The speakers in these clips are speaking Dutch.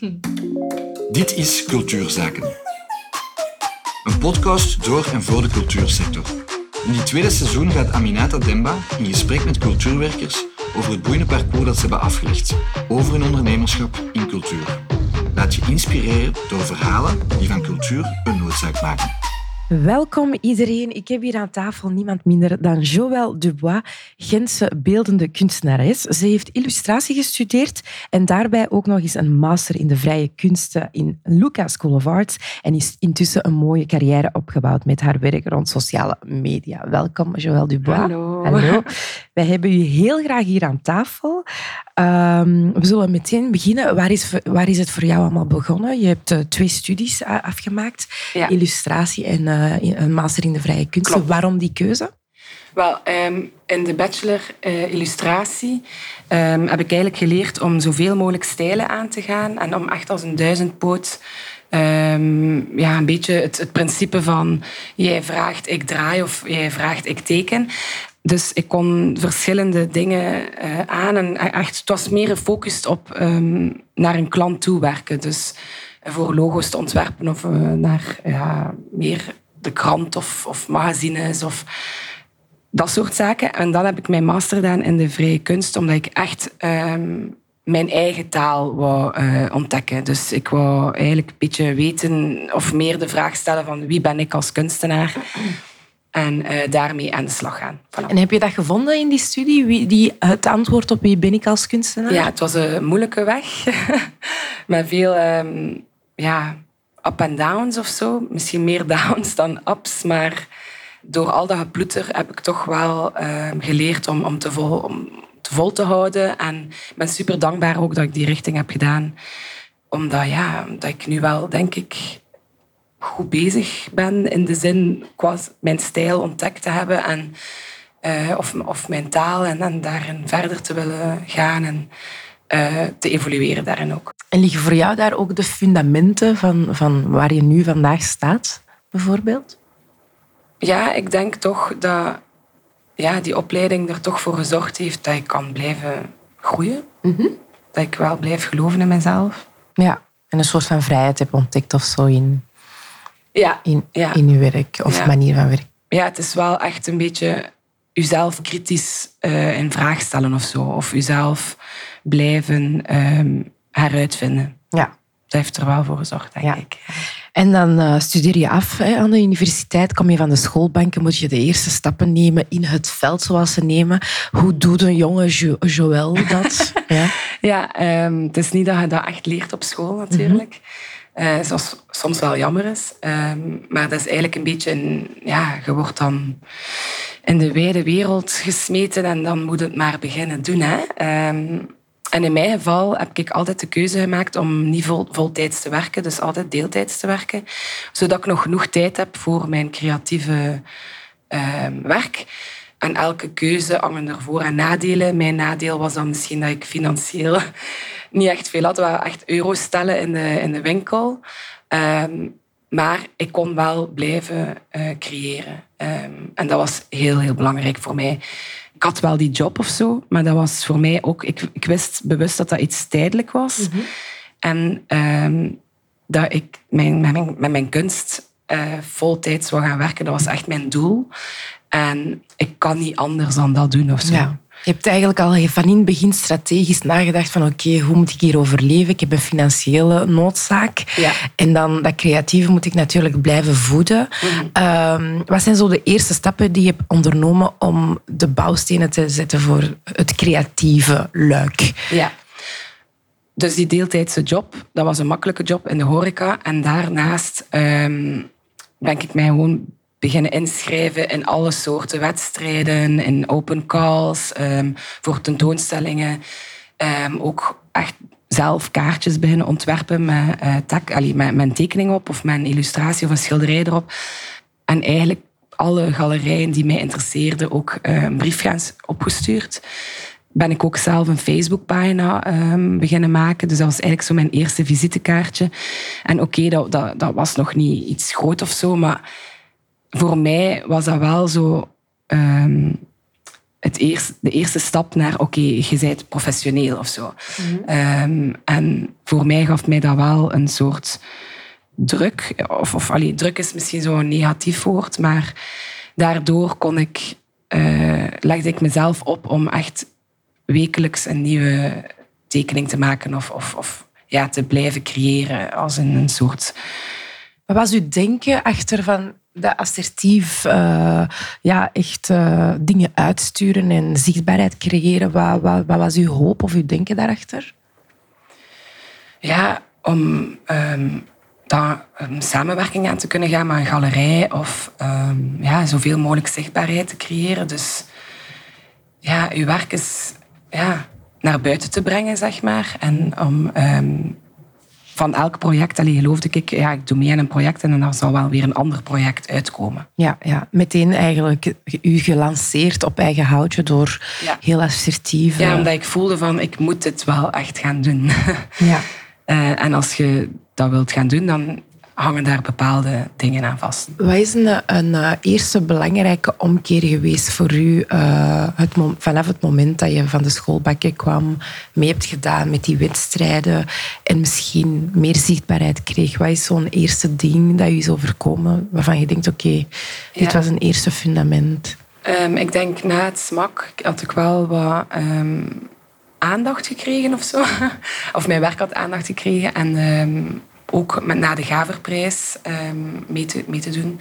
Dit is Cultuurzaken. Een podcast door en voor de cultuursector. In dit tweede seizoen gaat Aminata Demba in gesprek met cultuurwerkers over het boeiende parcours dat ze hebben afgelegd, over hun ondernemerschap in cultuur. Laat je inspireren door verhalen die van cultuur een noodzaak maken. Welkom iedereen. Ik heb hier aan tafel niemand minder dan Joël Dubois, Gentse beeldende kunstenares. Ze heeft illustratie gestudeerd en daarbij ook nog eens een master in de vrije kunsten in Lucas School of Arts en is intussen een mooie carrière opgebouwd met haar werk rond sociale media. Welkom Joël Dubois. Hallo. Hallo. Wij hebben u heel graag hier aan tafel. Um, we zullen meteen beginnen. Waar is, waar is het voor jou allemaal begonnen? Je hebt uh, twee studies uh, afgemaakt, Ja. illustratie en uh, een master in de vrije kunsten. Klopt. Waarom die keuze? Wel, ehm, in de bachelor eh, illustratie ehm, heb ik eigenlijk geleerd om zoveel mogelijk stijlen aan te gaan en om echt als een duizendpoot ehm, ja, een beetje het, het principe van jij vraagt, ik draai of jij vraagt, ik teken. Dus ik kon verschillende dingen eh, aan en echt, het was meer gefocust op ehm, naar een klant toe werken. Dus voor logo's te ontwerpen of eh, naar meer de krant of, of magazines of dat soort zaken. En dan heb ik mijn master gedaan in de vrije kunst, omdat ik echt ehm, mijn eigen taal wou eh, ontdekken. Dus ik wou eigenlijk een beetje weten of meer de vraag stellen van wie ben ik als kunstenaar en eh, daarmee aan de slag gaan. En heb je dat gevonden in die studie? Wie, die, het antwoord op wie ben ik als kunstenaar? Ja, het was een moeilijke weg. Met veel ehm, ja, up en downs of zo. Misschien meer downs dan ups. Maar door al dat geploeter heb ik toch wel ehm, geleerd om, om, te vol, om te vol te houden. En ik ben super dankbaar ook dat ik die richting heb gedaan. Omdat ja, dat ik nu wel, denk ik, goed bezig ben. In de zin qua mijn stijl ontdekt te hebben. En, eh, of, of mijn taal. En, en daarin verder te willen gaan. En eh, te evolueren daarin ook. En liggen voor jou daar ook de fundamenten van, van waar je nu vandaag staat, bijvoorbeeld? Ja, ik denk toch dat ja, die opleiding er toch voor gezorgd heeft dat ik kan blijven groeien. Dat ik wel blijf geloven in mezelf. Ja. En een soort van vrijheid heb ontdekt of zo in, Ja, in, Ja. in je werk of Ja. manier van werken. ja het is wel echt een beetje jezelf kritisch eh, in vraag stellen of zo. Of jezelf blijven ehm, heruitvinden. Ja. Dat heeft er wel voor gezorgd, denk ik. En dan eh, studeer je af hè, aan de universiteit, kom je van de schoolbanken, moet je de eerste stappen nemen in het veld zoals ze nemen. Hoe doet een jonge jo Joël dat? ja. Ja, ehm, het is niet dat je dat echt leert op school natuurlijk. Eh, zoals soms wel jammer is. Ehm, maar dat is eigenlijk een beetje... Een, ja, je wordt dan in de wijde wereld gesmeten en dan moet het maar beginnen doen. Hè? Ehm, en in mijn geval heb ik altijd de keuze gemaakt om niet vol, voltijds te werken, dus altijd deeltijds te werken, zodat ik nog genoeg tijd heb voor mijn creatieve ehm, werk. En elke keuze hangen er voor- en nadelen. Mijn nadeel was dan misschien dat ik financieel niet echt veel had. We hadden echt euro's stellen in de, in de winkel. Ehm, maar ik kon wel blijven eh, creëren. Ehm, en dat was heel, heel belangrijk voor mij. Ik had wel die job of zo, maar dat was voor mij ook... Ik, ik wist bewust dat dat iets tijdelijk was. En ehm, dat ik mijn, met, mijn, met mijn kunst eh voltijds wil gaan werken, dat was echt mijn doel. En ik kan niet anders dan dat doen of zo. Ja. Je hebt eigenlijk al van in het begin strategisch nagedacht van oké, hoe moet ik hier overleven? Ik heb een financiële noodzaak. Ja. En dan dat creatieve moet ik natuurlijk blijven voeden. Ehm, wat zijn zo de eerste stappen die je hebt ondernomen om de bouwstenen te zetten voor het creatieve luik? Ja. Dus die deeltijdse job, dat was een makkelijke job in de horeca. En daarnaast ehm, ben ik mij gewoon beginnen inschrijven in alle soorten wedstrijden, in open calls, ehm, voor tentoonstellingen. Ehm, ook echt zelf kaartjes beginnen ontwerpen met, eh een tekening op of een illustratie of een schilderij erop. En eigenlijk alle galerijen die mij interesseerden ook eh, een brief gaan s- opgestuurd. Ben ik ook zelf een Facebookpagina ehm beginnen maken. Dus dat was eigenlijk zo mijn eerste visitekaartje. En oké, dat, dat, dat was nog niet iets groot of zo, maar voor mij was dat wel zo... ehm, het eerst, de eerste stap naar, oké, je bent professioneel of zo. Ehm, en voor mij gaf mij dat wel een soort druk. Of, of allee, druk is misschien zo'n negatief woord, maar daardoor kon ik, eh, legde ik mezelf op om echt wekelijks een nieuwe tekening te maken of, of, of ja, te blijven creëren als een, een soort... Wat was uw denken achter van dat assertief eh, ja, echt eh, dingen uitsturen en zichtbaarheid creëren? Wat, wat, wat, was uw hoop of uw denken daarachter? Ja, om um, daar een samenwerking aan te kunnen gaan met een galerij of um, ja, zoveel mogelijk zichtbaarheid te creëren. Dus ja, uw werk is ja, naar buiten te brengen, zeg maar. En om um, van elk project, allee, geloofde ik, ja, ik doe mee aan een project en dan zal wel weer een ander project uitkomen. Ja, ja. meteen eigenlijk u gelanceerd op eigen houtje door Ja. heel assertief. Ja, eh, omdat ik voelde van, ik moet dit wel echt gaan doen. ja. Eh, en als je dat wilt gaan doen, dan hangen daar bepaalde dingen aan vast. Wat is een, een eh, eerste belangrijke omkeer geweest voor u eh, het vanaf het moment dat je van de schoolbakken kwam, mee hebt gedaan met die wedstrijden en misschien meer zichtbaarheid kreeg? Wat is zo'n eerste ding dat u is overkomen waarvan je denkt, oké, dit Ja. was een eerste fundament? Ehm, ik denk na het smak had ik wel wat ehm, aandacht gekregen of zo. of mijn werk had aandacht gekregen. En ehm, ook met, na de Gaverprijs ehm, mee, te, mee te doen,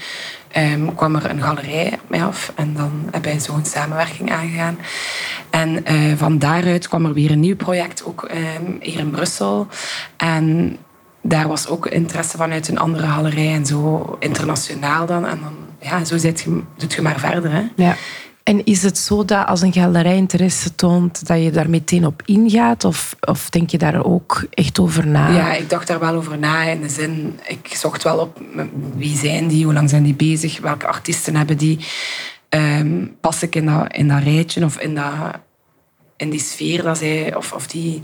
ehm, kwam er een galerij mij af. En dan hebben wij zo'n samenwerking aangegaan. En eh, van daaruit kwam er weer een nieuw project, ook ehm, hier in Brussel. En daar was ook interesse vanuit een andere galerij en zo internationaal dan. En dan, ja, zo zit je, doet je maar verder. Hè. Ja. En is het zo dat als een galerij interesse toont, dat je daar meteen op ingaat? Of, of denk je daar ook echt over na? Ja, ik dacht daar wel over na. In de zin, ik zocht wel op wie zijn die, hoe lang zijn die bezig, welke artiesten hebben die. Ehm, pas ik in dat, in dat rijtje of in, dat, in die sfeer dat zij, of, of die,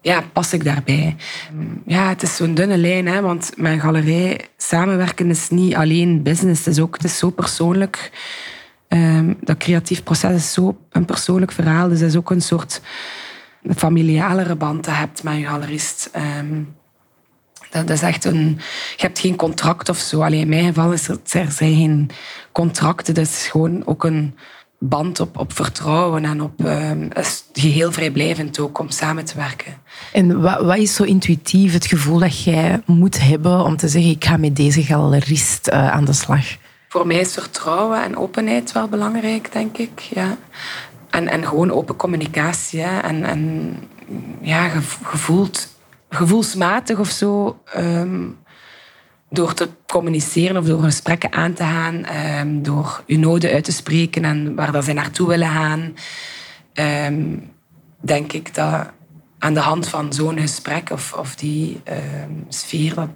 ja, pas ik daarbij. Ehm, Ja, het is zo'n dunne lijn, hè, want een galerij samenwerken is niet alleen business, het is ook het is zo persoonlijk. Ehm, dat creatief proces is zo een persoonlijk verhaal, dus het is ook een soort familialere band dat hebt met je galerist. Ehm, dat is echt een... Je hebt geen contract of zo. Alleen in mijn geval is er, zijn geen contracten. Dat is gewoon ook een band op, op vertrouwen en op... is geheel vrijblijvend ook om samen te werken. En wat, wat is zo intuïtief het gevoel dat jij moet hebben om te zeggen, ik ga met deze galerist eh, aan de slag? Voor mij is vertrouwen en openheid wel belangrijk, denk ik. Ja. En, en gewoon open communicatie. En, en ja, gev- gevoeld, gevoelsmatig of zo. ehm, door te communiceren of door gesprekken aan te gaan. ehm, door uw noden uit te spreken en waar dat zij naartoe willen gaan. ehm, denk ik dat aan de hand van zo'n gesprek of, of die sfeer... Dat,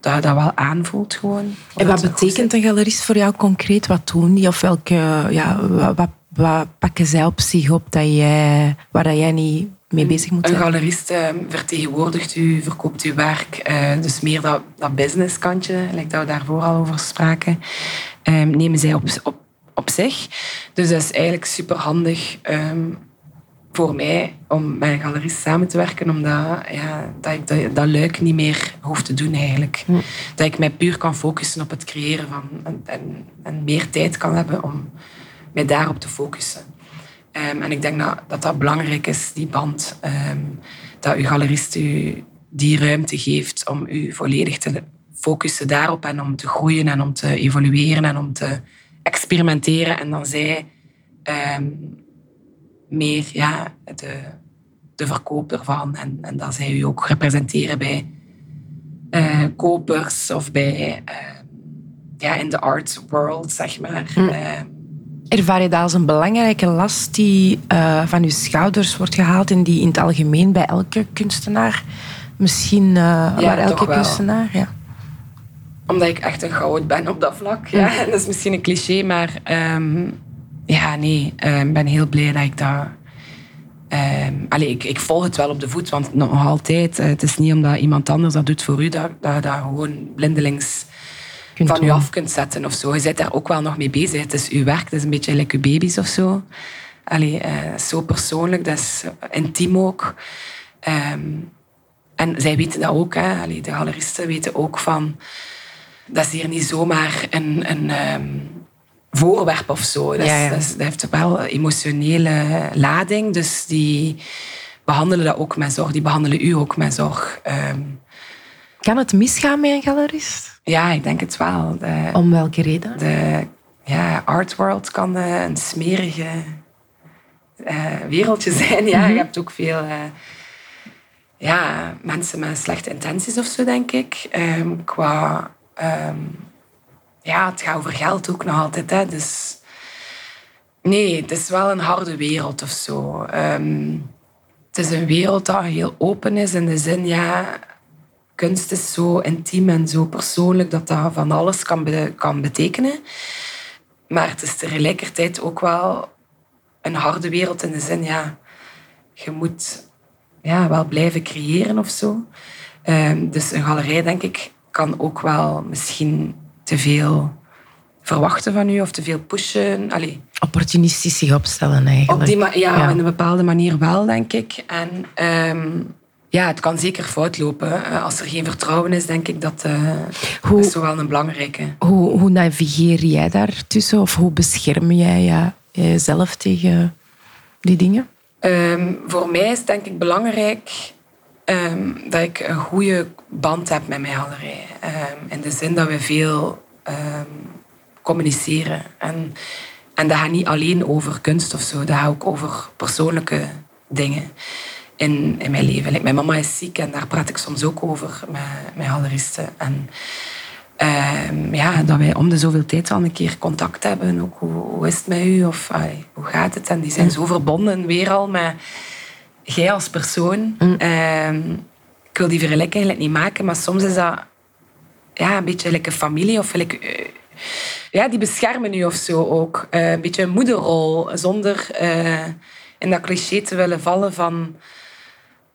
dat dat wel aanvoelt gewoon. En wat betekent een galerist voor jou concreet? Wat doen die? Of welke, ja, wat, wat, pakken zij op zich op dat jij, waar dat jij niet mee bezig moet Een zijn? galerist eh, vertegenwoordigt u, verkoopt uw werk. eh, dus meer dat, dat businesskantje, lijkt dat we daarvoor al over spraken, eh, nemen zij op, op, op zich. Dus dat is eigenlijk superhandig ehm voor mij om met een galerist samen te werken, omdat ja, dat ik dat, dat luik niet meer hoef te doen eigenlijk. Dat ik mij puur kan focussen op het creëren van en, en, en meer tijd kan hebben om mij daarop te focussen. Ehm, en ik denk dat, dat dat belangrijk is, die band. ehm, dat uw galerist u die ruimte geeft om u volledig te focussen daarop en om te groeien en om te evolueren en om te experimenteren. En dan zij ehm, meer ja, de, de verkoper van. En, en dat zij u ook representeren bij eh, kopers of bij eh, ja, in de art world, zeg maar. Ehm, Ervaar je dat als een belangrijke last die van je schouders wordt gehaald en die in het algemeen bij elke kunstenaar, misschien eh waar elke toch wel. kunstenaar, ja. Omdat ik echt een goud ben op dat vlak. Ja. Dat is misschien een cliché, maar ehm, ja, nee. ehm, Ik ben heel blij dat ik dat... allee, ik, ik volg het wel op de voet, want nog altijd... eh, het is niet omdat iemand anders dat doet voor u, dat dat, je dat gewoon blindelings Kunt van u af kunt zetten of zo. Je bent daar ook wel nog mee bezig. Het is uw werk, het is een beetje like uw baby's of zo. Allee, eh, zo persoonlijk, dat is intiem ook. Ehm, en zij weten dat ook. Hè. Allee, de galeristen weten ook van... Dat is hier niet zomaar een, een ehm, voorwerp of zo. Dat, Ja, ja. Dat, heeft wel een emotionele lading. Dus die behandelen dat ook met zorg. Die behandelen u ook met zorg. Ehm, Kan het misgaan met een galerist? ja, ik denk het wel. De, Om welke reden? de ja, art world kan eh, een smerige eh, wereldje zijn. Ja, je hebt ook veel eh, ja, mensen met slechte intenties of zo, denk ik. Ehm, qua... ehm, ja, het gaat over geld ook nog altijd. Hè, dus... Nee, het is wel een harde wereld of zo. Ehm, het is een wereld dat heel open is in de zin, ja, kunst is zo intiem en zo persoonlijk dat dat van alles kan, kan betekenen. Maar het is tegelijkertijd ook wel een harde wereld in de zin, ja, je moet ja, wel blijven creëren of zo. Ehm, dus een galerij, denk ik, kan ook wel misschien te veel verwachten van u of te veel pushen. Allee, Opportunistisch zich opstellen eigenlijk. op die ja, Ja. op een bepaalde manier wel, denk ik. En ehm, ja, het kan zeker fout lopen. Eh, Als er geen vertrouwen is, denk ik dat eh Hoe- dat is wel een belangrijke. Hoe, hoe navigeer jij daartussen? Of hoe bescherm jij ja, jezelf tegen die dingen? Ehm, voor mij is het denk ik belangrijk ehm, dat ik een goede band heb met mijn galerij. Ehm, in de zin dat we veel ehm, communiceren. En, en dat gaat niet alleen over kunst of zo, dat gaat ook over persoonlijke dingen in, in mijn leven. Like, mijn mama is ziek en daar praat ik soms ook over met mijn galeristen. En ja, dat wij om de zoveel tijd al een keer contact hebben. Ook hoe, hoe is het met u? Of allee, hoe gaat het? En die zijn zo verbonden weer al met jij als persoon. Ehm, ik wil die vergelijking eigenlijk niet maken, maar soms is dat ja, een beetje like een familie of like, eh, ja, die beschermen u of zo ook. Eh, een beetje een moederrol, zonder eh, in dat cliché te willen vallen van,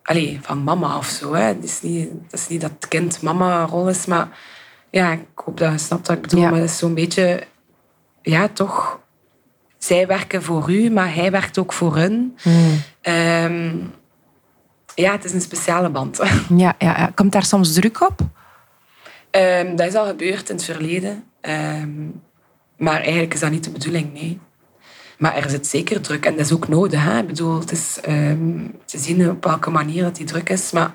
allee, van mama of zo. Hè. Het, is niet, het is niet dat het kind mama-rol is, maar ja, ik hoop dat je snapt wat ik bedoel. Ja. Maar het is zo'n beetje, ja, toch... Zij werken voor u, maar hij werkt ook voor hun. Ehm, ja, het is een speciale band. Ja, ja, ja. Komt daar soms druk op? Ehm, dat is al gebeurd in het verleden. Ehm, maar eigenlijk is dat niet de bedoeling, nee. Maar er zit zeker druk en dat is ook nodig. Hè? Ik bedoel, het is te zien op welke manier dat die druk is. Maar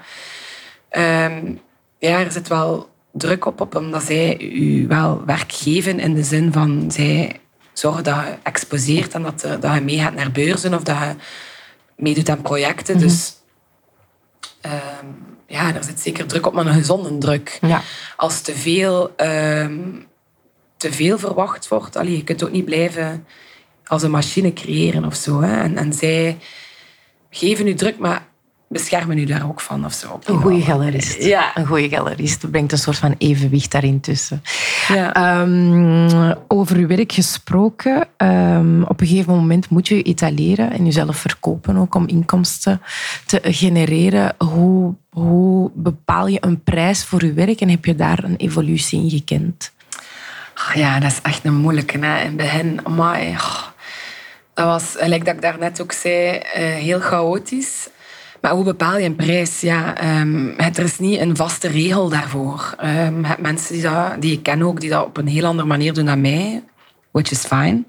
ja, er zit wel druk op, op omdat zij u wel werk geven in de zin van zij zorgen dat je exposeert en dat, er- dat je meegaat naar beurzen of dat je meedoet aan projecten. Dus ehm, ja, er zit zeker druk op, maar een gezonde druk Ja. als te veel, ehm, te veel verwacht wordt. Allee, je kunt ook niet blijven als een machine creëren of zo. Hè. En, en zij geven u druk, maar beschermen u daar ook van of zo. Een goede galerist. Ja. Een goede galerist. Dat brengt een soort van evenwicht daarin tussen. Ja. Ehm, over uw werk gesproken. ehm, op een gegeven moment moet je etaleren en jezelf verkopen ook om inkomsten te genereren. Hoe, hoe bepaal je een prijs voor je werk en heb je daar een evolutie in gekend? Ah, Ja, dat is echt een moeilijke. Hè. In het begin, amai, oh, dat was, gelijk dat ik daarnet ook zei, eh, heel chaotisch. Maar hoe bepaal je een prijs? Ja, ehm, het, er is niet een vaste regel daarvoor. Ehm, je hebt mensen die, dat, die ik ken ook, die dat op een heel andere manier doen dan mij. Which is fine.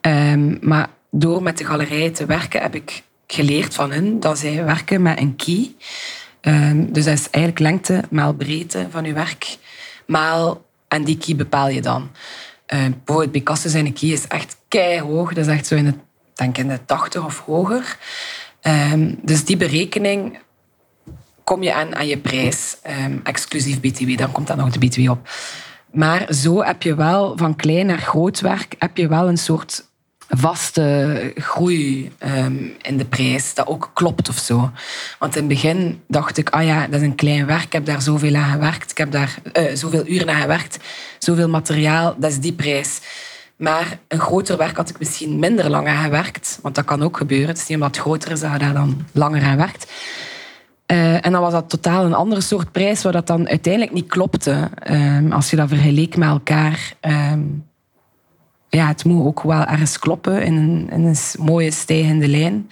Ehm, maar door met de galerij te werken heb ik geleerd van hen dat zij werken met een key. Ehm, dus dat is eigenlijk lengte maal breedte van je werk. Maal, en die key bepaal je dan. Ehm, bijvoorbeeld Picasso zijn key is echt keihoog. Dat is echt zo in de, denk in de 80 of hoger. Ehm, dus die berekening kom je aan aan je prijs, ehm, exclusief BTW. Dan komt dan nog de BTW op. Maar zo heb je wel, van klein naar groot werk, heb je wel een soort vaste groei ehm, in de prijs, dat ook klopt of zo. Want in het begin dacht ik, ah ja, dat is een klein werk, ik heb daar zoveel aan gewerkt, ik heb daar eh, zoveel uren aan gewerkt, zoveel materiaal, dat is die prijs. Maar een groter werk had ik misschien minder lang aan gewerkt, want dat kan ook gebeuren. Het is niet omdat het groter is dat je daar dan langer aan werkt. Eh, en dan was dat totaal een andere soort prijs, waar dat dan uiteindelijk niet klopte. Ehm, als je dat vergeleek met elkaar. Ehm, ja, het moet ook wel ergens kloppen in een, in een mooie stijgende lijn.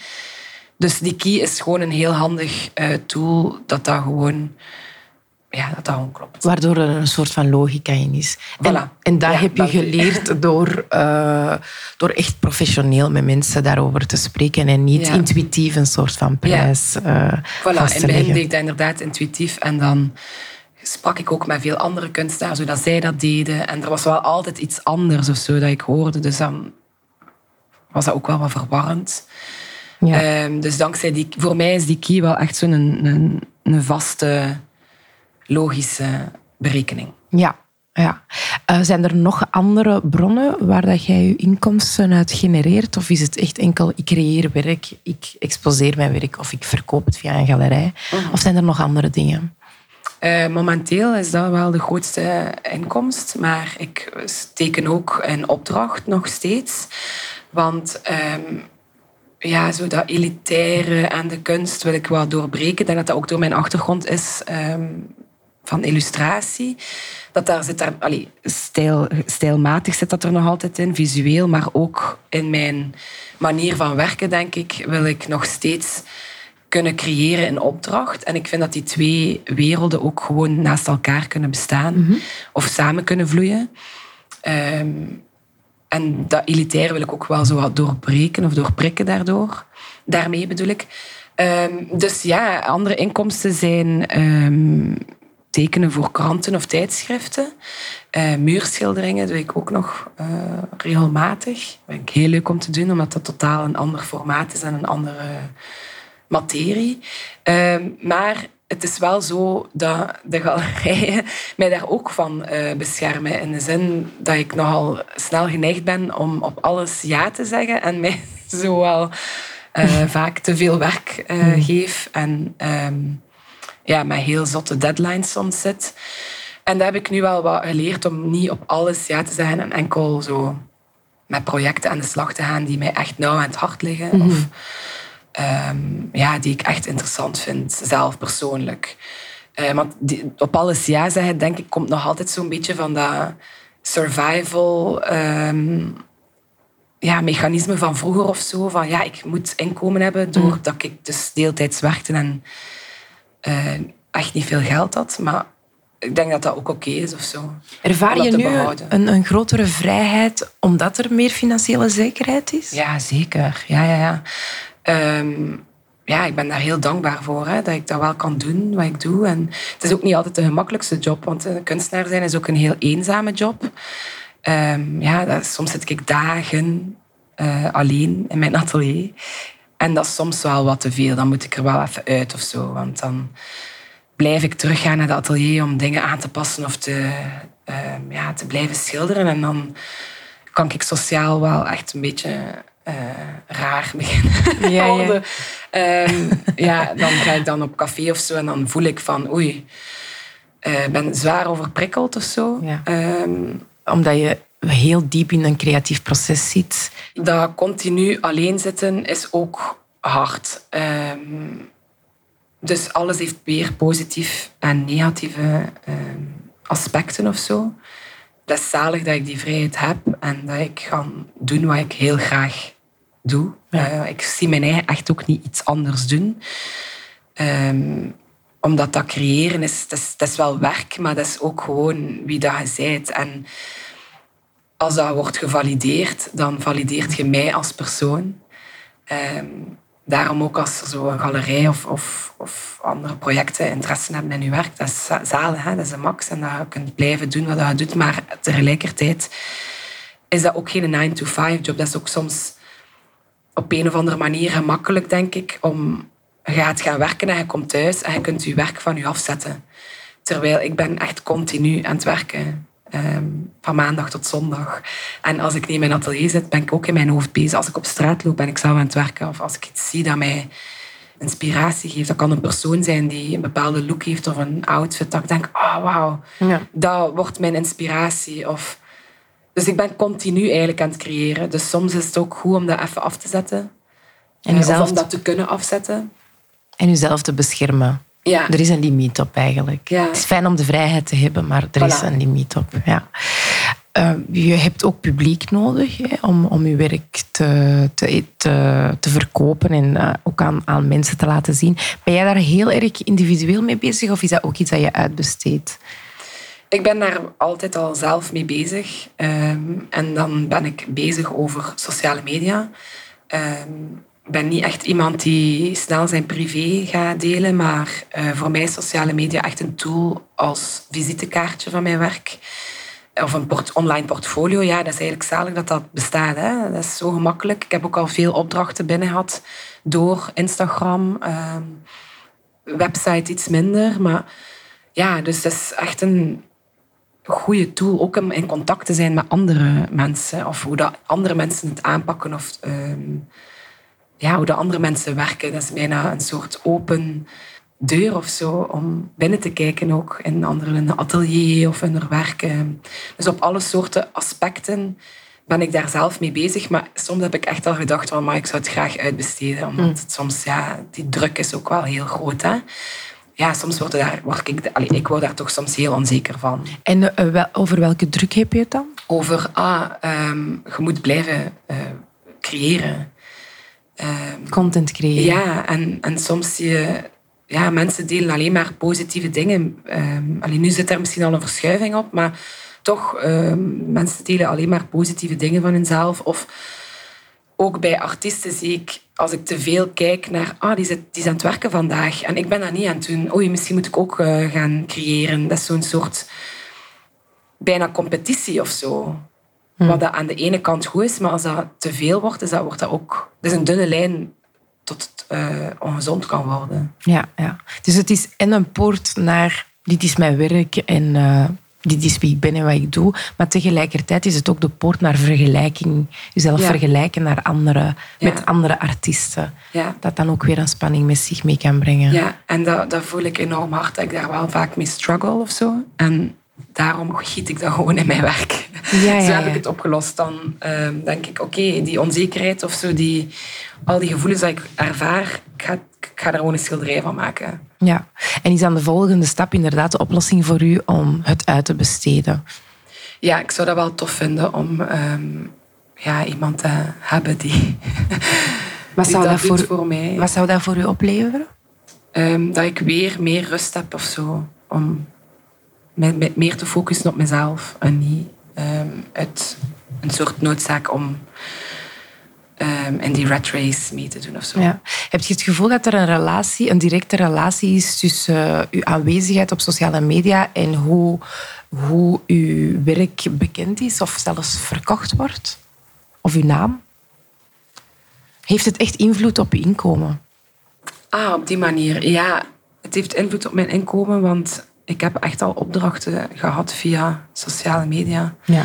Dus die key is gewoon een heel handig uh, tool dat dat gewoon ja, dat dat gewoon klopt. Waardoor er een soort van logica in is. En, en dat heb je geleerd door, uh, door echt professioneel met mensen daarover te spreken en niet intuïtief een soort van prijs ja. uh, voilà. In het begin deed ik dat inderdaad intuïtief en dan sprak ik ook met veel andere kunstenaars, zodat zij dat deden. En er was wel altijd iets anders of zo dat ik hoorde. Dus dan was dat ook wel wat verwarrend. Ja. Um, dus dankzij die, voor mij is die key wel echt zo'n een, een, een vaste logische berekening. Ja, ja. Uh, zijn er nog andere bronnen waar dat jij je inkomsten uit genereert? Of is het echt enkel, ik creëer werk, ik exposeer mijn werk of ik verkoop het via een galerij? Mhm. Of zijn er nog andere dingen? Uh, momenteel is dat wel de grootste inkomst, maar ik teken ook een opdracht nog steeds. Want um, ja, zo dat elitaire en de kunst wil ik wel doorbreken. Ik denk dat dat ook door mijn achtergrond is. Um, van illustratie. Dat daar zit daar, allee, stijl, stijlmatig zit dat er nog altijd in, visueel, maar ook in mijn manier van werken, denk ik, wil ik nog steeds kunnen creëren in opdracht. En ik vind dat die twee werelden ook gewoon naast elkaar kunnen bestaan mhm. of samen kunnen vloeien. Ehm, en dat elitair wil ik ook wel zo wat doorbreken of doorprikken daardoor. Daarmee bedoel ik. Ehm, dus ja, andere inkomsten zijn ehm, tekenen voor kranten of tijdschriften. Uh, muurschilderingen doe ik ook nog uh, regelmatig. Dat vind ik heel leuk om te doen, omdat dat totaal een ander formaat is en een andere materie. Uh, maar het is wel zo dat de galerijen mij daar ook van uh, beschermen. In de zin dat ik nogal snel geneigd ben om op alles ja te zeggen en mij zowel vaak te veel werk hmm. geef. En ehm, ja, met heel zotte deadlines soms zit. En daar heb ik nu wel wat geleerd om niet op alles ja te zeggen en enkel zo met projecten aan de slag te gaan die mij echt nauw aan het hart liggen. Mhm. Of ehm, ja, die ik echt interessant vind, zelf persoonlijk. Uh, want die, op alles ja zeggen, denk ik, komt nog altijd zo'n beetje van dat survival um, ja, mechanisme van vroeger of zo. Van ja, ik moet inkomen hebben doordat mhm. ik dus deeltijds werkte en uh, echt niet veel geld had. Maar ik denk dat dat ook oké is of zo. Ervaar je nu een, een, grotere vrijheid omdat er meer financiële zekerheid is? Ja, zeker. Ja, ja, ja. Ehm, ja, ik ben daar heel dankbaar voor. Hè, dat ik dat wel kan doen, wat ik doe. En het is ook niet altijd de gemakkelijkste job. Want een kunstenaar zijn is ook een heel eenzame job. Um, ja, dat, soms zit ik dagen uh, alleen in mijn atelier. En dat is soms wel wat te veel. Dan moet ik er wel even uit of zo. Want dan blijf ik teruggaan naar het atelier om dingen aan te passen of te, ehm, ja, te blijven schilderen. En dan kan ik sociaal wel echt een beetje uh, raar beginnen ja, ja. Ehm, ja, dan ga ik dan op café of zo en dan voel ik van oei, uh, ben zwaar overprikkeld of zo. Ehm, Omdat je heel diep in een creatief proces zit. Dat continu alleen zitten is ook hard. Ehm, dus alles heeft weer positief en negatieve ehm, aspecten of zo. Dat is zalig dat ik die vrijheid heb en dat ik kan doen wat ik heel graag doe. Eh, ik zie mijn eigen echt ook niet iets anders doen. Um, omdat dat creëren is, dat is, dat is wel werk, maar dat is ook gewoon wie dat je bent. En als dat wordt gevalideerd, dan valideert je mij als persoon. Um, daarom ook als er zo een galerij of, of, of, andere projecten interesse hebben in je werk, dat is hè? dat is een max. En dat je kunt blijven doen wat je doet. Maar tegelijkertijd is dat ook geen 9-to-5 job. Dat is ook soms op een of andere manier gemakkelijk, denk ik, om je gaat gaan werken en je komt thuis en je kunt je werk van je afzetten. Terwijl ik ben echt continu aan het werken. Um, van maandag tot zondag. En als ik niet in mijn atelier zit, ben ik ook in mijn hoofd bezig. Als ik op straat loop, ben ik zelf aan het werken. Of als ik iets zie dat mij inspiratie geeft. Dat kan een persoon zijn die een bepaalde look heeft of een outfit. Dat ik denk, oh wauw, ja. dat wordt mijn inspiratie. Of... Dus ik ben continu eigenlijk aan het creëren. Dus soms is het ook goed om dat even af te zetten. En jezelf... Of om dat te kunnen afzetten. En jezelf te beschermen. Ja. Er is een limiet op eigenlijk. Ja. Het is fijn om de vrijheid te hebben, maar er is een limiet op. Ja. Uh, je hebt ook publiek nodig hè, om, om je werk te, te, te, te verkopen en uh, ook aan, aan mensen te laten zien. Ben jij daar heel erg individueel mee bezig of is dat ook iets dat je uitbesteedt? Ik ben daar altijd al zelf mee bezig. Um, en dan ben ik bezig over sociale media. Um, ik ben niet echt iemand die snel zijn privé gaat delen, maar uh, voor mij is sociale media echt een tool als visitekaartje van mijn werk. Of een online portfolio. Ja, dat is eigenlijk zalig dat dat bestaat. Hè. Dat is zo gemakkelijk. Ik heb ook al veel opdrachten binnen gehad door Instagram. Uh, website iets minder. Maar ja, dus dat is echt een goede tool. Ook om in contact te zijn met andere mensen. Of hoe dat andere mensen het aanpakken. Of... Uh, ja, hoe de andere mensen werken. Dat is bijna een soort open deur of zo om binnen te kijken ook in andere in een atelier of in hun werken. Dus op alle soorten aspecten ben ik daar zelf mee bezig. Maar soms heb ik echt al gedacht van, maar ik zou het graag uitbesteden. Omdat mm. het soms, ja, die druk is ook wel heel groot. Hè? Ja, soms word, daar, word ik, allee, ik word daar toch soms heel onzeker van. En uh, over welke druk heb je het dan? Over, ah, um, je moet blijven uh, creëren. Ehm, Content creëren. Ja, en, en soms zie je... Ja, mensen delen alleen maar positieve dingen. Um, alleen nu zit er misschien al een verschuiving op, maar toch, um, mensen delen alleen maar positieve dingen van hunzelf. Of ook bij artiesten zie ik, als ik te veel kijk naar, ah, die, zit, die is aan het werken vandaag en ik ben dat niet aan het doen. Oei, misschien moet ik ook uh, gaan creëren. Dat is zo'n soort bijna competitie of zo. Hm. Wat dat aan de ene kant goed is, maar als dat te veel wordt, is dat, wordt dat ook... Dat is een dunne lijn tot het uh, ongezond kan worden. Ja, ja. Dus het is en een poort naar dit is mijn werk en uh, dit is wie ik ben en wat ik doe. Maar tegelijkertijd is het ook de poort naar vergelijking. Jezelf vergelijken naar andere, met andere artiesten. Ja. Dat dan ook weer een spanning met zich mee kan brengen. Ja, en dat, dat voel ik enorm hard. Dat ik daar wel vaak mee struggle of zo. En daarom giet ik dat gewoon in mijn werk. Ja, ja, zo heb ik het opgelost. Dan uh, denk ik, oké, die onzekerheid of zo, die, al die gevoelens die ik ervaar, ik ga, ik ga er gewoon een schilderij van maken. Ja, en is dan de volgende stap inderdaad de oplossing voor u om het uit te besteden? Ja, ik zou dat wel tof vinden om um, ja, iemand te hebben die, wat zou dat, voor, voor mij. Wat zou dat voor u opleveren? Um, dat ik weer meer rust heb of zo. Om met, meer te focussen op mezelf en niet um, uit een soort noodzaak om um, in die rat race mee te doen of zo. Ja. Heb je het gevoel dat er een relatie, een directe relatie is tussen uh, uw aanwezigheid op sociale media en hoe, hoe uw werk bekend is of zelfs verkocht wordt? Of uw naam? Heeft het echt invloed op uw inkomen? Ah, op die manier. Ja, het heeft invloed op mijn inkomen, want ik heb echt al opdrachten gehad via sociale media. Ja.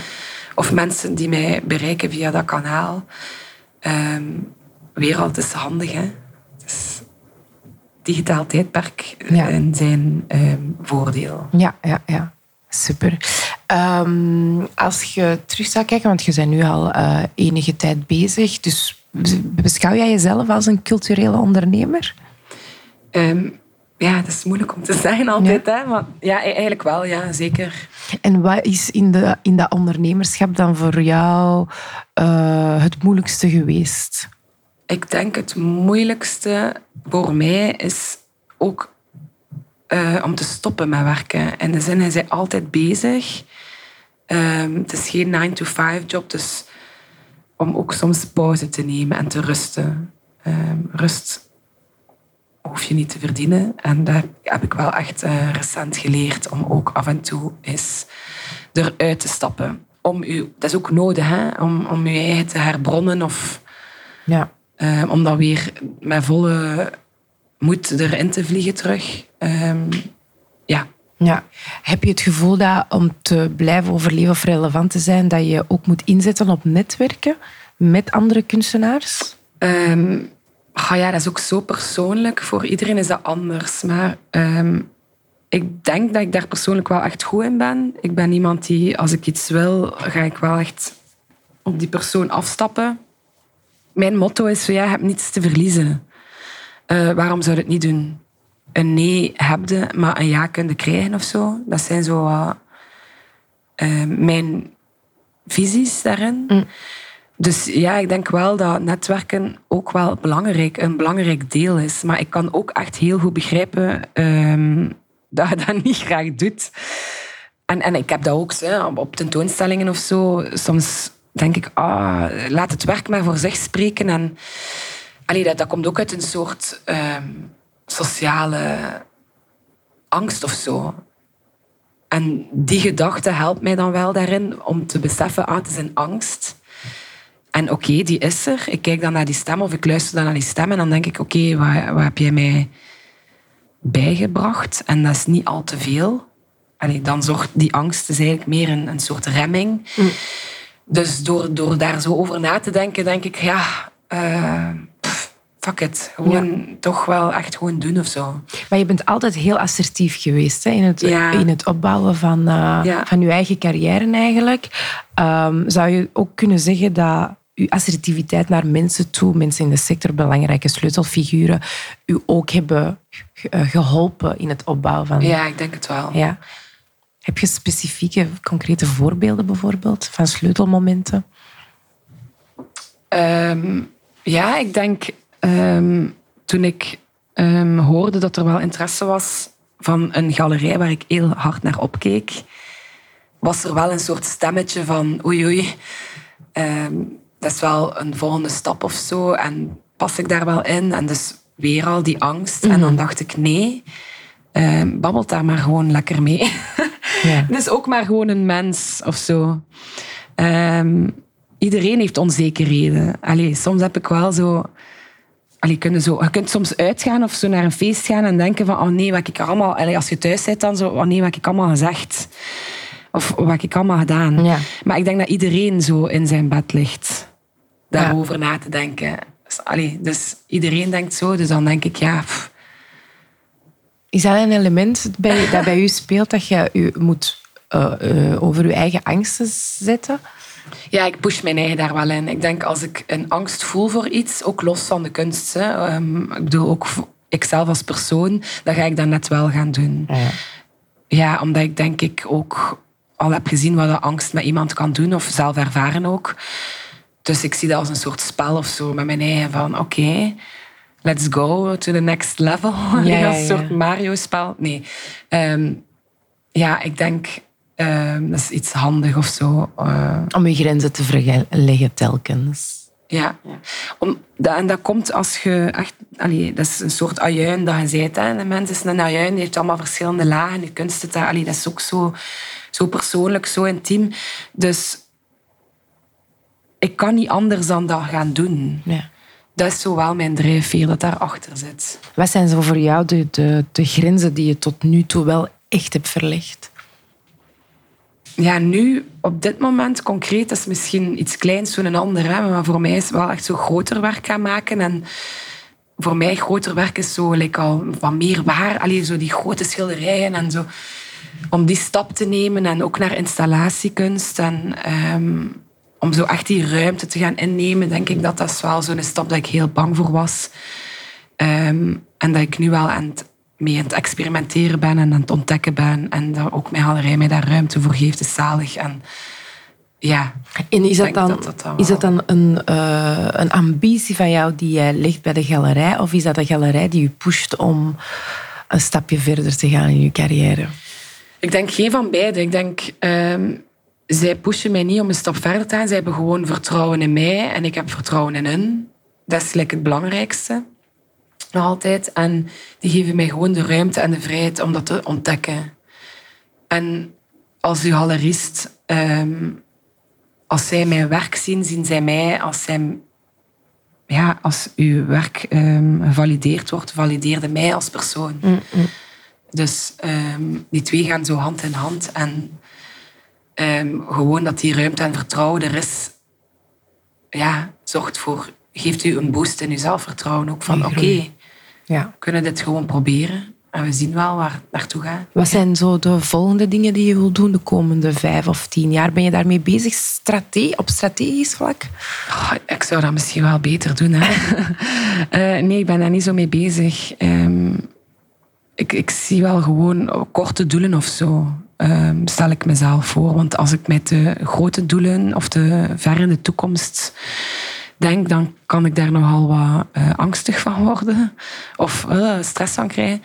Of mensen die mij bereiken via dat kanaal. Um, wereld is handig, hè. Dus digitaal tijdperk ja. in zijn um, voordeel. Ja, ja, ja. Super. Um, als je terug zou kijken, want je bent nu al uh, enige tijd bezig, dus beschouw jij jezelf als een culturele ondernemer? Um, ja, dat is moeilijk om te zeggen altijd. Hè? Maar ja, e- eigenlijk wel, ja, zeker. En wat is in, de, in dat ondernemerschap dan voor jou uh, het moeilijkste geweest? Ik denk het moeilijkste voor mij is ook uh, om te stoppen met werken. In de zin, hij is altijd bezig. Um, het is geen 9-to-5 job, dus om ook soms pauze te nemen en te rusten. Um, rust hoef je niet te verdienen. En daar heb ik wel echt uh, recent geleerd om ook af en toe eens eruit te stappen. Om u, dat is ook nodig, hè? Om, om je eigen te herbronnen of ja. Uh, om dan weer met volle moed erin te vliegen terug. Um, ja. Ja. Heb je het gevoel dat om te blijven overleven of relevant te zijn, dat je ook moet inzetten op netwerken met andere kunstenaars? Um, Ja, dat is ook zo persoonlijk. Voor iedereen is dat anders. Maar um, ik denk dat ik daar persoonlijk wel echt goed in ben. Ik ben iemand die, als ik iets wil, ga ik wel echt op die persoon afstappen. Mijn motto is, ja, je hebt niets te verliezen. Uh, waarom zou je het niet doen? Een nee heb maar een ja kunnen krijgen of zo. Dat zijn zo uh, mijn visies daarin. Mm. Dus ja, ik denk wel dat netwerken ook wel belangrijk, een belangrijk deel is. Maar ik kan ook echt heel goed begrijpen ehm, dat je dat niet graag doet. En, ik heb dat ook hè, op tentoonstellingen of zo. Soms denk ik, ah, laat het werk maar voor zich spreken. En allee, dat, dat komt ook uit een soort ehm, sociale angst of zo. En die gedachte helpt mij dan wel daarin om te beseffen, ah, het is een angst. En oké, die is er. Ik kijk dan naar die stem of ik luister dan naar die stem en dan denk ik, oké, wat, wat heb jij mij bijgebracht? En dat is niet al te veel. Allee, dan zorgt die angst is eigenlijk meer een, een soort remming. Dus door, door daar zo over na te denken, denk ik, ja, eh, fuck it. Gewoon toch wel echt gewoon doen of zo. Maar je bent altijd heel assertief geweest hè, in, het, Ja. in het opbouwen van, eh, Ja. van je eigen carrière eigenlijk. Ehm, zou je ook kunnen zeggen dat uw assertiviteit naar mensen toe, mensen in de sector, belangrijke sleutelfiguren, u ook hebben eh, geholpen in het opbouwen van... Ja, ik denk het wel. Ja. Heb je specifieke, concrete voorbeelden bijvoorbeeld van sleutelmomenten? Ehm, ja, ik denk ehm, toen ik ehm, hoorde dat er wel interesse was van een galerij waar ik heel hard naar opkeek, was er wel een soort stemmetje van oei oei, dat is wel een volgende stap of zo en pas ik daar wel in? En dus weer al die angst. En dan dacht ik nee, ehm babbelt daar maar gewoon lekker mee. Ja. Dus ook maar gewoon een mens of zo. Ehm, iedereen heeft onzekerheden. Allee, soms heb ik wel zo... Allee, kunnen zo... Je kunt soms uitgaan of zo naar een feest gaan en denken van... Oh nee, wat ik allemaal... Allee, als je thuis zit dan zo... Oh nee, wat ik allemaal gezegd? Of wat ik allemaal gedaan? Ja. Maar ik denk dat iedereen zo in zijn bed ligt. Daarover na te denken. Dus, allee, dus iedereen denkt zo. Dus dan denk ik, ja... pff, Is dat een element bij, dat bij u speelt, dat je u moet eh, eh, over uw eigen angsten zetten? Ja, ik push mijn eigen daar wel in. Ik denk als ik een angst voel voor iets, ook los van de kunst. Hè, ehm, ik bedoel, ook ikzelf als persoon, dan ga ik dat net wel gaan doen. Ja. Ja, omdat ik denk ik ook al heb gezien wat de angst met iemand kan doen, of zelf ervaren ook. Dus ik zie dat als een soort spel of zo met mijn eigen van oké, let's go to the next level. ja, een ja. soort Mario-spel. Nee. Ehm, ja, ik denk ehm, dat is iets handig of zo. eh, Om uw grenzen te verleggen telkens. ja. Om, dat, en dat komt als je echt... Allee, dat is een soort ajuin dat je. Hè. De mens is een ajuin, die heeft allemaal verschillende lagen. De kunst allee, dat is ook zo, zo persoonlijk, zo intiem. Dus ik kan niet anders dan dat gaan doen. Ja. Dat is zo wel mijn drijfveer dat daarachter zit. Wat zijn zo voor jou de, de, de grenzen die je tot nu toe wel echt hebt verlegd? Ja, nu, op dit moment concreet, is misschien iets kleins voor een ander. Hè, maar voor mij is het wel echt zo groter werk gaan maken. En voor mij groter werk is zo like, al wat meer waar. Allee, zo die grote schilderijen en zo. Om die stap te nemen en ook naar installatiekunst. En ehm, om zo echt die ruimte te gaan innemen, denk ik dat dat is wel zo'n stap dat ik heel bang voor was. Ehm, en dat ik nu wel aan het, mee aan het experimenteren ben en aan het ontdekken ben. En dat ook mijn galerij mij daar ruimte voor geeft, is zalig. En ja, En is dat dan, dat dat dan is dat dan een, eh, een ambitie van jou die jij legt bij de galerij? Of is dat de galerij die je pusht om een stapje verder te gaan in je carrière? Ik denk geen van beide. Ik denk, ehm, zij pushen mij niet om een stap verder te gaan. Zij hebben gewoon vertrouwen in mij en ik heb vertrouwen in hen. Dat is like, het belangrijkste. Nog altijd. En die geven mij gewoon de ruimte en de vrijheid om dat te ontdekken. En als uw galerist, ehm, als zij mijn werk zien, zien zij mij. Als, zij, ja, als uw werk ehm, gevalideerd wordt, valideerde mij als persoon. Dus ehm, die twee gaan zo hand in hand. En ehm, gewoon dat die ruimte en vertrouwen er is, ja, zorgt voor, geeft u een boost in uw zelfvertrouwen. Ook van, oké. Ja. we kunnen dit gewoon proberen. En we zien wel waar het naartoe gaat. Wat zijn zo de volgende dingen die je wil doen de komende vijf of tien jaar? Ben je daarmee bezig strate op strategisch vlak? Oh, ik zou dat misschien wel beter doen. Hè? Eh, nee, ik ben daar niet zo mee bezig. Ehm, ik, ik zie wel gewoon korte doelen of zo. Ehm, stel ik mezelf voor. Want als ik met de grote doelen of de ver in de toekomst denk, dan kan ik daar nogal wat eh, angstig van worden. Of eh, stress van krijgen.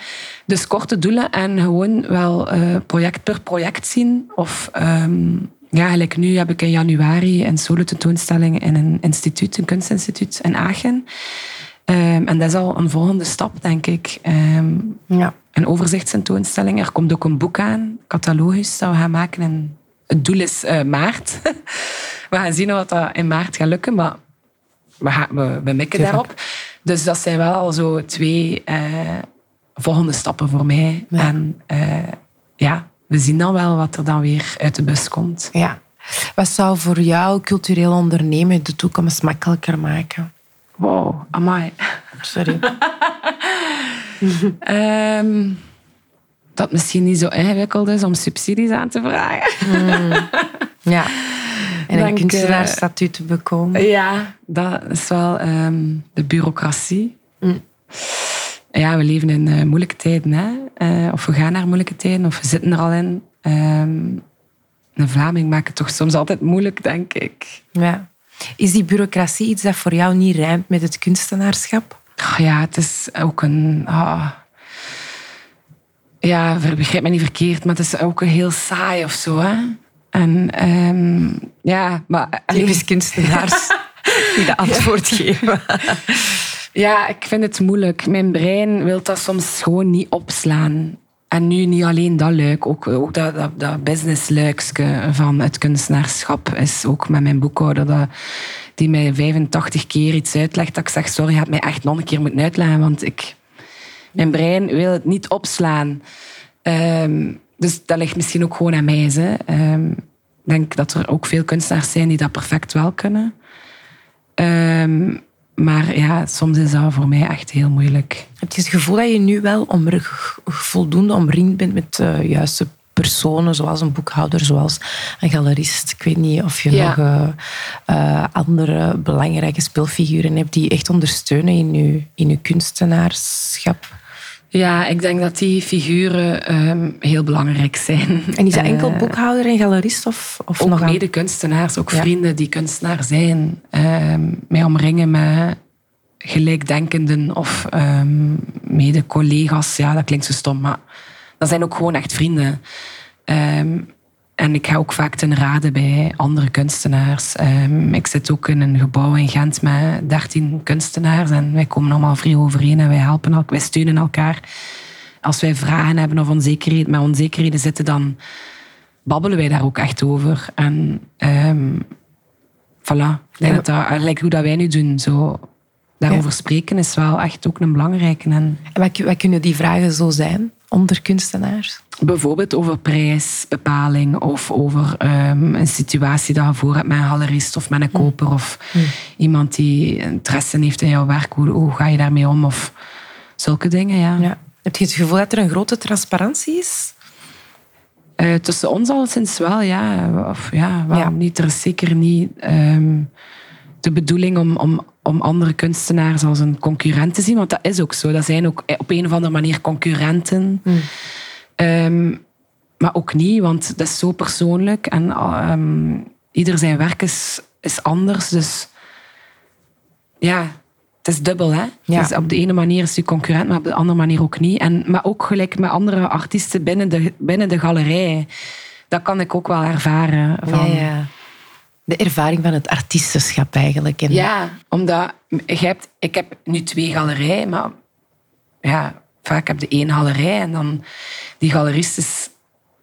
Dus korte doelen en gewoon wel eh, project per project zien. Of ehm, ja, gelijk nu heb ik in januari een solo tentoonstelling in een instituut, een kunstinstituut in Aachen. Ehm, en dat is al een volgende stap, denk ik. Ja. Een overzichtstentoonstelling. Er komt ook een boek aan, catalogus, dat we gaan maken. En het doel is eh, maart. we gaan zien wat dat in maart gaat lukken, maar we, gaan, we, we mikken Tuurlijk. daarop. Dus dat zijn wel al zo twee eh, volgende stappen voor mij. Ja. En eh, ja, we zien dan wel wat er dan weer uit de bus komt. ja. Wat zou voor jou cultureel ondernemen de toekomst makkelijker maken? Wow, amai. Sorry. Ehm, dat misschien niet zo ingewikkeld is om subsidies aan te vragen. Ja. En een Dank, eh, kunstenaarsstatuut te bekomen. Ja, dat is wel ehm, de bureaucratie. Mm. Ja, we leven in eh, moeilijke tijden. Hè? Eh, of we gaan naar moeilijke tijden, of we zitten er al in. Ehm, een Vlaming maakt het toch soms altijd moeilijk, denk ik. Ja. Is die bureaucratie iets dat voor jou niet rijmt met het kunstenaarschap? Ja, het is ook een... ah. ja, begrijp me niet verkeerd, maar het is ook een heel saai of zo. Hè? En ehm, ja, maar... Typisch kunstenaars die de antwoord geven. Ja, ik vind het moeilijk. Mijn brein wil dat soms gewoon niet opslaan. En nu niet alleen dat luik, ook, ook dat, dat, dat van het kunstenaarschap is ook met mijn boekhouder. Dat, die mij 85 keer iets uitlegt. Dat ik zeg, sorry, je hebt mij echt nog een keer moeten uitleggen. Want ik, mijn brein wil het niet opslaan. Ehm, dus dat ligt misschien ook gewoon aan mij. Hè. Ehm, ik denk dat er ook veel kunstenaars zijn die dat perfect wel kunnen. Ehm, maar ja, soms is dat voor mij echt heel moeilijk. Heb je het gevoel dat je nu wel omr- voldoende omringd bent met de juiste personen, zoals een boekhouder, zoals een galerist? Ik weet niet of je Ja. nog eh, eh, andere belangrijke speelfiguren hebt die echt ondersteunen in je, in je kunstenaarschap. Ja, ik denk dat die figuren ehm, heel belangrijk zijn. En is dat Eh, enkel boekhouder en galerist? Of, of Ook nog aan- mede-kunstenaars, ook Ja. vrienden die kunstenaar zijn. ehm, mij omringen met gelijkdenkenden of ehm, mede-collega's. Ja, dat klinkt zo stom, maar dat zijn ook gewoon echt vrienden. Ehm, en ik ga ook vaak ten rade bij andere kunstenaars. Ehm, ik zit ook in een gebouw in Gent met 13 kunstenaars en wij komen allemaal vrij overeen en wij helpen elkaar, wij steunen elkaar. Als wij vragen hebben of onzekerheid, met onzekerheden zitten, dan babbelen wij daar ook echt over. En ehm voilà, dat dat, like hoe dat wij nu doen, zo daarover spreken is wel echt ook een belangrijke. En En wat, wat kunnen die vragen zo zijn onder kunstenaars? bijvoorbeeld over prijsbepaling of over ehm, een situatie dat je voor hebt met een galerist of met een koper of iemand die interesse heeft in jouw werk. Hoe, hoe ga je daarmee om? Of zulke dingen, ja. Ja. Heb je het gevoel dat er een grote transparantie is? Eh, tussen ons al sinds wel, ja. Of ja, waarom Ja. niet? Er is zeker niet ehm, de bedoeling om, om, om andere kunstenaars als een concurrent te zien. Want dat is ook zo. Dat zijn ook op een of andere manier concurrenten. Ehm, maar ook niet, want dat is zo persoonlijk. En ehm, ieder zijn werk is, is anders. Dus ja, het is dubbel. Hè? Ja. Dus op de ene manier is je concurrent, maar op de andere manier ook niet. En, maar ook gelijk met andere artiesten binnen de, binnen de galerij. Dat kan ik ook wel ervaren. Van, Ja, ja. De ervaring van het artiestenschap eigenlijk. En Ja, omdat je hebt, ik heb nu twee galerijen, maar ja, vaak heb je één galerij en dan die galerist is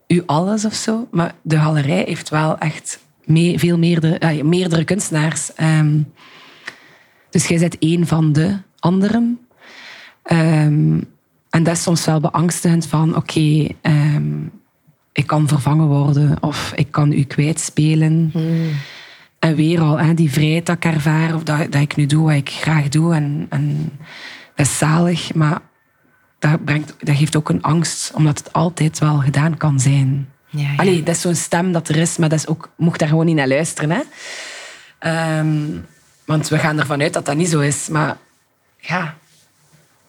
u alles of zo. Maar de galerij heeft wel echt mee, veel meerdere, eh, meerdere kunstenaars. Ehm, dus jij bent één van de anderen. Ehm, en dat is soms wel beangstigend van, oké, ehm, ik kan vervangen worden of ik kan u kwijtspelen. En weer al, hè, die vrijheid dat ik ervaar, of dat, dat ik nu doe wat ik graag doe. En, en dat is zalig, maar dat, brengt, dat geeft ook een angst, omdat het altijd wel gedaan kan zijn. Ja, ja. Allee, dat is zo'n stem dat er is, maar dat is ook, mocht daar gewoon niet naar luisteren. Hè? Ehm, want we gaan ervan uit dat dat niet zo is. Maar ja,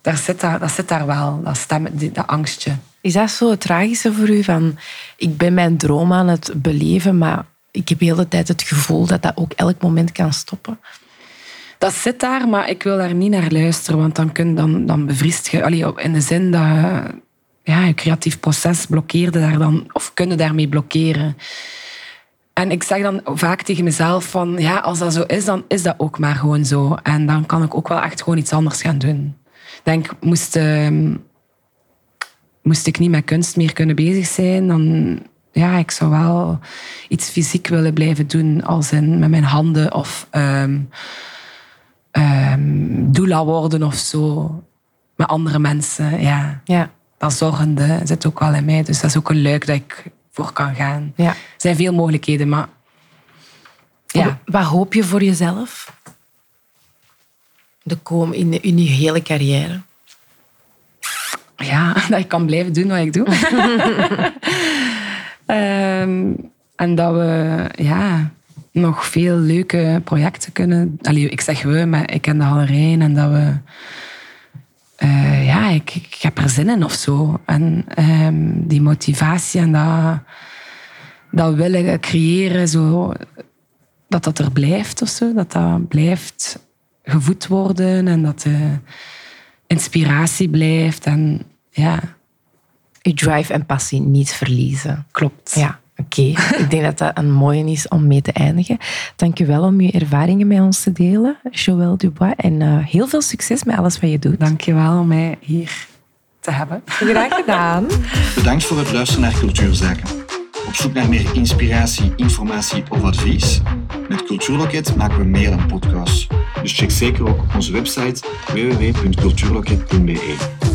daar zit, daar, dat zit daar wel, dat stem, die- dat angstje. Is dat zo het tragische voor u? Van, ik ben mijn droom aan het beleven, maar ik heb de hele tijd het gevoel dat dat ook elk moment kan stoppen. Dat zit daar, maar ik wil daar niet naar luisteren, want dan, kun, dan, dan bevriest je... In de zin dat ja, je creatief proces blokkeerde daar dan, of kunnen daarmee blokkeren. En ik zeg dan vaak tegen mezelf van, ja, als dat zo is, dan is dat ook maar gewoon zo. En dan kan ik ook wel echt gewoon iets anders gaan doen. Denk, moest, uh, moest ik niet met kunst meer kunnen bezig zijn, dan ja, ik zou wel iets fysiek willen blijven doen, als in met mijn handen of um, um, doula worden of zo. Met andere mensen, ja. Ja. Dat zorgende zit ook wel in mij. Dus dat is ook een luik dat ik voor kan gaan. Ja. Er zijn veel mogelijkheden, maar... Ja. Wat hoop je voor jezelf? De kom in, in je hele carrière. Ja, dat ik kan blijven doen wat ik doe. um, en dat we ja, nog veel leuke projecten kunnen... Allee, ik zeg we, maar ik ken de Hallerijn. En dat we... Uh, ja, ik, ik, heb er zin in of zo. En um, die motivatie en dat, dat willen creëren, zo, dat dat er blijft of zo. Dat dat blijft gevoed worden en dat de inspiratie blijft. En ja. Je drive en passie niet verliezen. Klopt. Ja. Oké, okay. ik denk dat dat een mooie is om mee te eindigen. Dank je wel om je ervaringen met ons te delen, Joël Dubois. En uh, heel veel succes met alles wat je doet. Dank je wel om mij hier te hebben. Graag gedaan. Bedankt voor het luisteren naar Cultuurzaken. Op zoek naar meer inspiratie, informatie of advies? Met Cultuurloket maken we meer dan podcasts. Dus check zeker ook onze website www.cultuurloket.be.